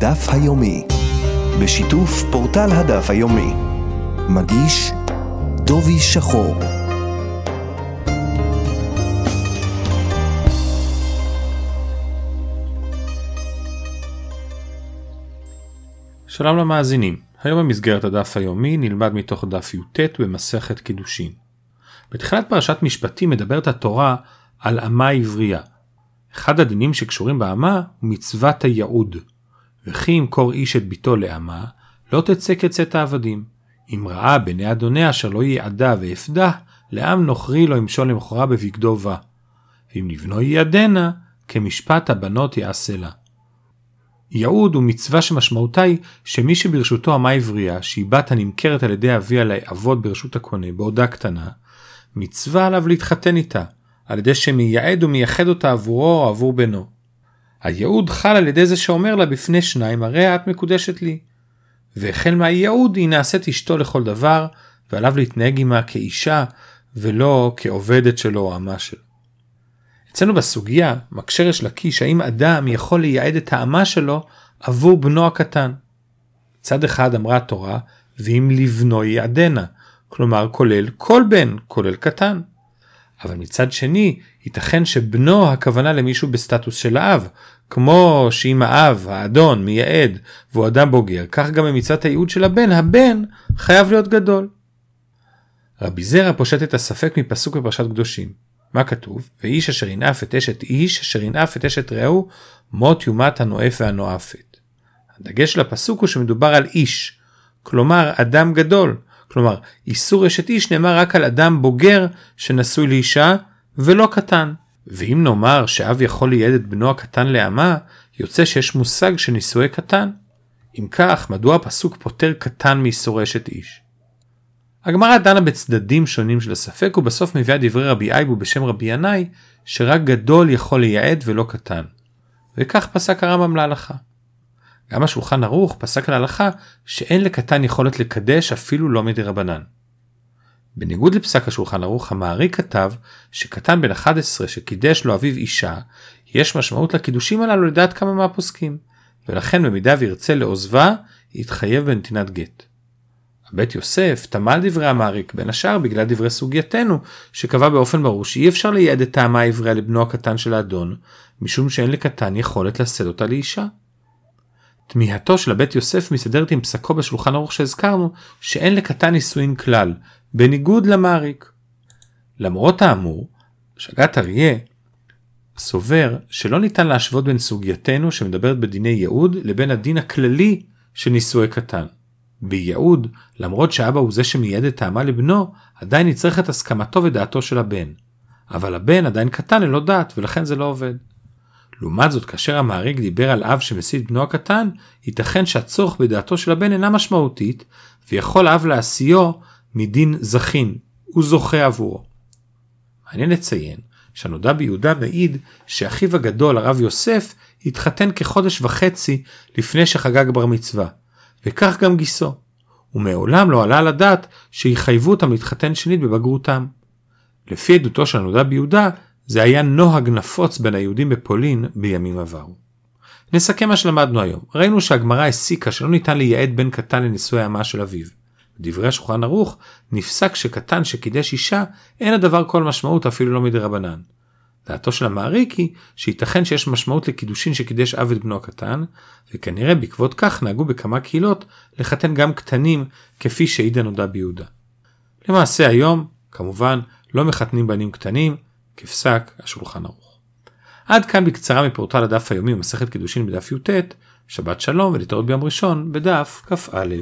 הדף היומי, בשיתוף פורטל הדף היומי. מגיש דובי שחור. שלום למאזינים, היום במסגרת הדף היומי נלמד מתוך דף י"ט במסכת קידושין. בתחילת פרשת משפטים מדברת התורה על אמה עברייה. אחד הדינים שקשורים באמה הוא מצוות הייעוד. וכי ימכור איש את ביתו לאמה, לא תצא כצאת העבדים. אם ראה בני אדוניה לא יעדה ואפדה, לעם נוכרי לא ימשול למכורה בבגדו בה. ואם לבנו ייעדנה, כמשפט הבנות יעשה לה. ייעוד הוא מצווה שמשמעותה היא שמי שברשותו אמה עברייה, שהיא בת הנמכרת על ידי אביה לעבוד ברשות הקונה בעודה קטנה, מצווה עליו להתחתן איתה, על ידי שמייעד ומייחד אותה עבורו או עבור בנו. הייעוד חל על ידי זה שאומר לה בפני שניים הרי את מקודשת לי. והחל מהייעוד היא נעשית אשתו לכל דבר, ועליו להתנהג עמה כאישה ולא כעובדת שלו או אמה שלו. אצלנו בסוגיה מקשר יש לקיש האם אדם יכול לייעד את האמה שלו עבור בנו הקטן. צד אחד אמרה התורה ואם לבנו יעדנה, כלומר כולל כל בן, כולל קטן. אבל מצד שני, ייתכן שבנו הכוונה למישהו בסטטוס של האב, כמו שאם האב, האדון, מייעד, והוא אדם בוגר, כך גם במצוות הייעוד של הבן, הבן חייב להיות גדול. רבי זרע פושט את הספק מפסוק בפרשת קדושים. מה כתוב? ואיש אשר ינאף את אשת איש, אשר ינאף את אשת רעהו, מות יומת הנואף והנואפת. הדגש של הפסוק הוא שמדובר על איש, כלומר אדם גדול, כלומר, איסור אשת איש נאמר רק על אדם בוגר שנשוי לאישה ולא קטן. ואם נאמר שאב יכול לייעד את בנו הקטן לאמה, יוצא שיש מושג של נישואי קטן. אם כך, מדוע הפסוק פוטר קטן מאיסור אשת איש? הגמרא דנה בצדדים שונים של הספק ובסוף מביאה דברי רבי אייבו בשם רבי ינאי שרק גדול יכול לייעד ולא קטן. וכך פסק הרמב"ם להלכה. גם השולחן ערוך פסק להלכה שאין לקטן יכולת לקדש אפילו לא מדי רבנן. בניגוד לפסק השולחן ערוך המעריק כתב שקטן בן 11 שקידש לו אביו אישה יש משמעות לקידושים הללו לדעת כמה מהפוסקים ולכן במידה וירצה לעוזבה יתחייב בנתינת גט. הבית יוסף תמה על דברי המעריק בין השאר בגלל דברי סוגייתנו שקבע באופן ברור שאי אפשר לייעד את טעמה העברייה לבנו הקטן של האדון משום שאין לקטן יכולת לשאת אותה לאישה. תמיהתו של הבית יוסף מסתדרת עם פסקו בשולחן ערוך שהזכרנו שאין לקטן נישואין כלל, בניגוד למעריק. למרות האמור, שגת אריה סובר שלא ניתן להשוות בין סוגייתנו שמדברת בדיני ייעוד לבין הדין הכללי של נישואי קטן. בייעוד, למרות שאבא הוא זה שמייעד את טעמה לבנו, עדיין נצטרך את הסכמתו ודעתו של הבן. אבל הבן עדיין קטן ללא דעת ולכן זה לא עובד. לעומת זאת כאשר המעריק דיבר על אב שמסית בנו הקטן, ייתכן שהצורך בדעתו של הבן אינה משמעותית, ויכול אב להשיאו מדין זכין, הוא זוכה עבורו. מעניין לציין שהנודע ביהודה מעיד שאחיו הגדול הרב יוסף התחתן כחודש וחצי לפני שחגג בר מצווה, וכך גם גיסו, ומעולם לא עלה על הדעת שיחייבו אותם להתחתן שנית בבגרותם. לפי עדותו של הנודע ביהודה, זה היה נוהג נפוץ בין היהודים בפולין בימים עברו. נסכם מה שלמדנו היום. ראינו שהגמרא הסיקה שלא ניתן לייעד בן קטן לנישואי אמה של אביו. בדברי השולחן ערוך נפסק שקטן שקידש אישה אין הדבר כל משמעות אפילו לא מדי רבנן. דעתו של המעריק היא שייתכן שיש משמעות לקידושין שקידש אב את בנו הקטן, וכנראה בעקבות כך נהגו בכמה קהילות לחתן גם קטנים כפי שהעיד הנודע ביהודה. למעשה היום, כמובן, לא מחתנים בנים קטנים, כפסק השולחן ערוך. עד כאן בקצרה מפורטל הדף היומי במסכת קידושין בדף י"ט, שבת שלום ולהתראות ביום ראשון בדף כ"א.